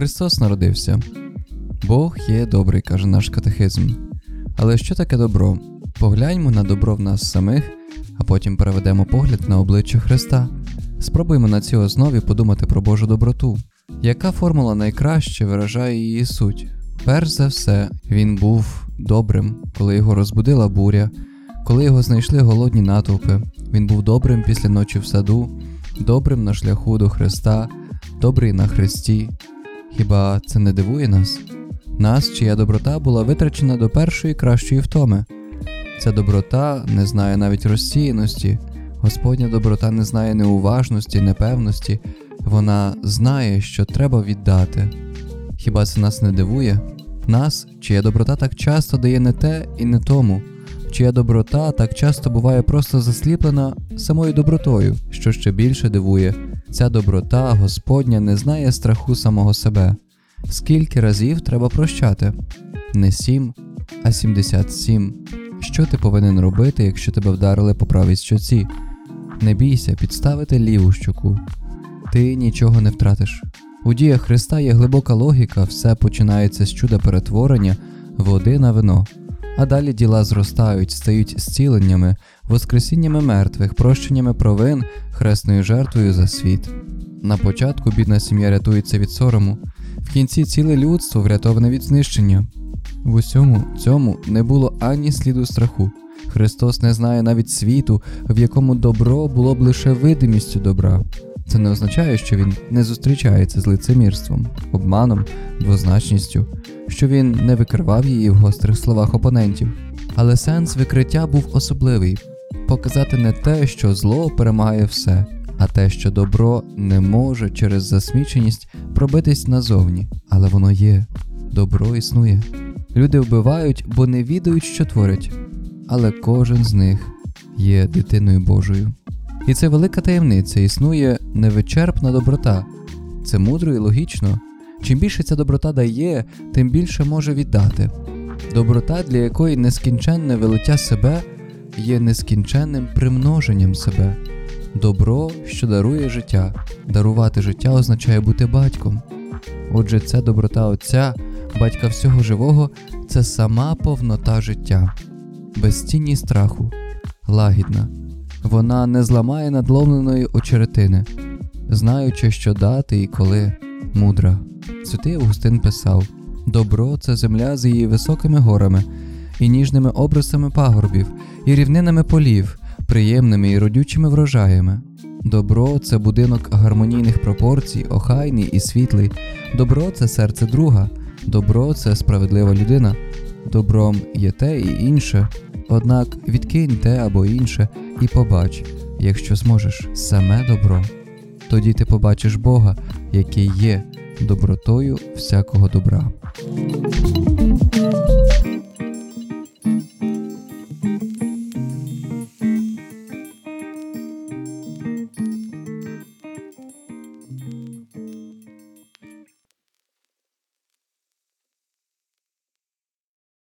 Христос народився. Бог є добрий, каже наш катехизм. Але що таке добро? Погляньмо на добро в нас самих, а потім переведемо погляд на обличчя Христа. Спробуємо на цій основі подумати про Божу доброту. Яка формула найкраще виражає її суть? Перш за все, він був добрим, коли його розбудила буря, коли його знайшли голодні натовпи. Він був добрим після ночі в саду, добрим на шляху до Христа, добрий на Христі. Хіба це не дивує нас? Нас, чия доброта була витрачена до першої кращої втоми. Ця доброта не знає навіть розсіяності, Господня доброта не знає неуважності, непевності, вона знає, що треба віддати. Хіба це нас не дивує? Нас, чия доброта так часто дає не те і не тому, чия доброта так часто буває просто засліплена самою добротою, що ще більше дивує, ця доброта Господня не знає страху самого себе. Скільки разів треба прощати? Не сім, а сімдесят сім. Що ти повинен робити, якщо тебе вдарили по правій щоці? Не бійся підставити ліву щоку. Ти нічого не втратиш. У діях Христа є глибока логіка, все починається з чуда перетворення води на вино, а далі діла зростають, стають зціленнями, воскресіннями мертвих, прощеннями провин, хресною жертвою за світ. На початку бідна сім'я рятується від сорому, в кінці ціле людство врятоване від знищення. В усьому цьому не було ані сліду страху. Христос не знає навіть світу, в якому добро було б лише видимістю добра. Це не означає, що він не зустрічається з лицемірством, обманом, двозначністю, що він не викривав її в гострих словах опонентів. Але сенс викриття був особливий показати не те, що зло перемагає все, а те, що добро не може через засміченість пробитись назовні, але воно є, добро існує. Люди вбивають, бо не відають, що творять, але кожен з них є дитиною Божою. І це велика таємниця, існує невичерпна доброта. Це мудро і логічно. Чим більше ця доброта дає, тим більше може віддати. Доброта, для якої нескінченне велиття себе є нескінченним примноженням себе. Добро, що дарує життя. Дарувати життя означає бути батьком. Отже, ця доброта Отця, батька всього живого, це сама повнота життя, без тіні страху, лагідна. Вона не зламає надломленої очеретини, знаючи, що дати і коли мудра. Святий Августин писав: Добро це земля з її високими горами, і ніжними обрисами пагорбів, і рівнинами полів, приємними і родючими врожаями. Добро це будинок гармонійних пропорцій, охайний і світлий. Добро це серце друга, добро це справедлива людина. Добром є те і інше, однак відкинь те або інше і побач, якщо зможеш, саме добро. Тоді ти побачиш Бога, який є добротою всякого добра.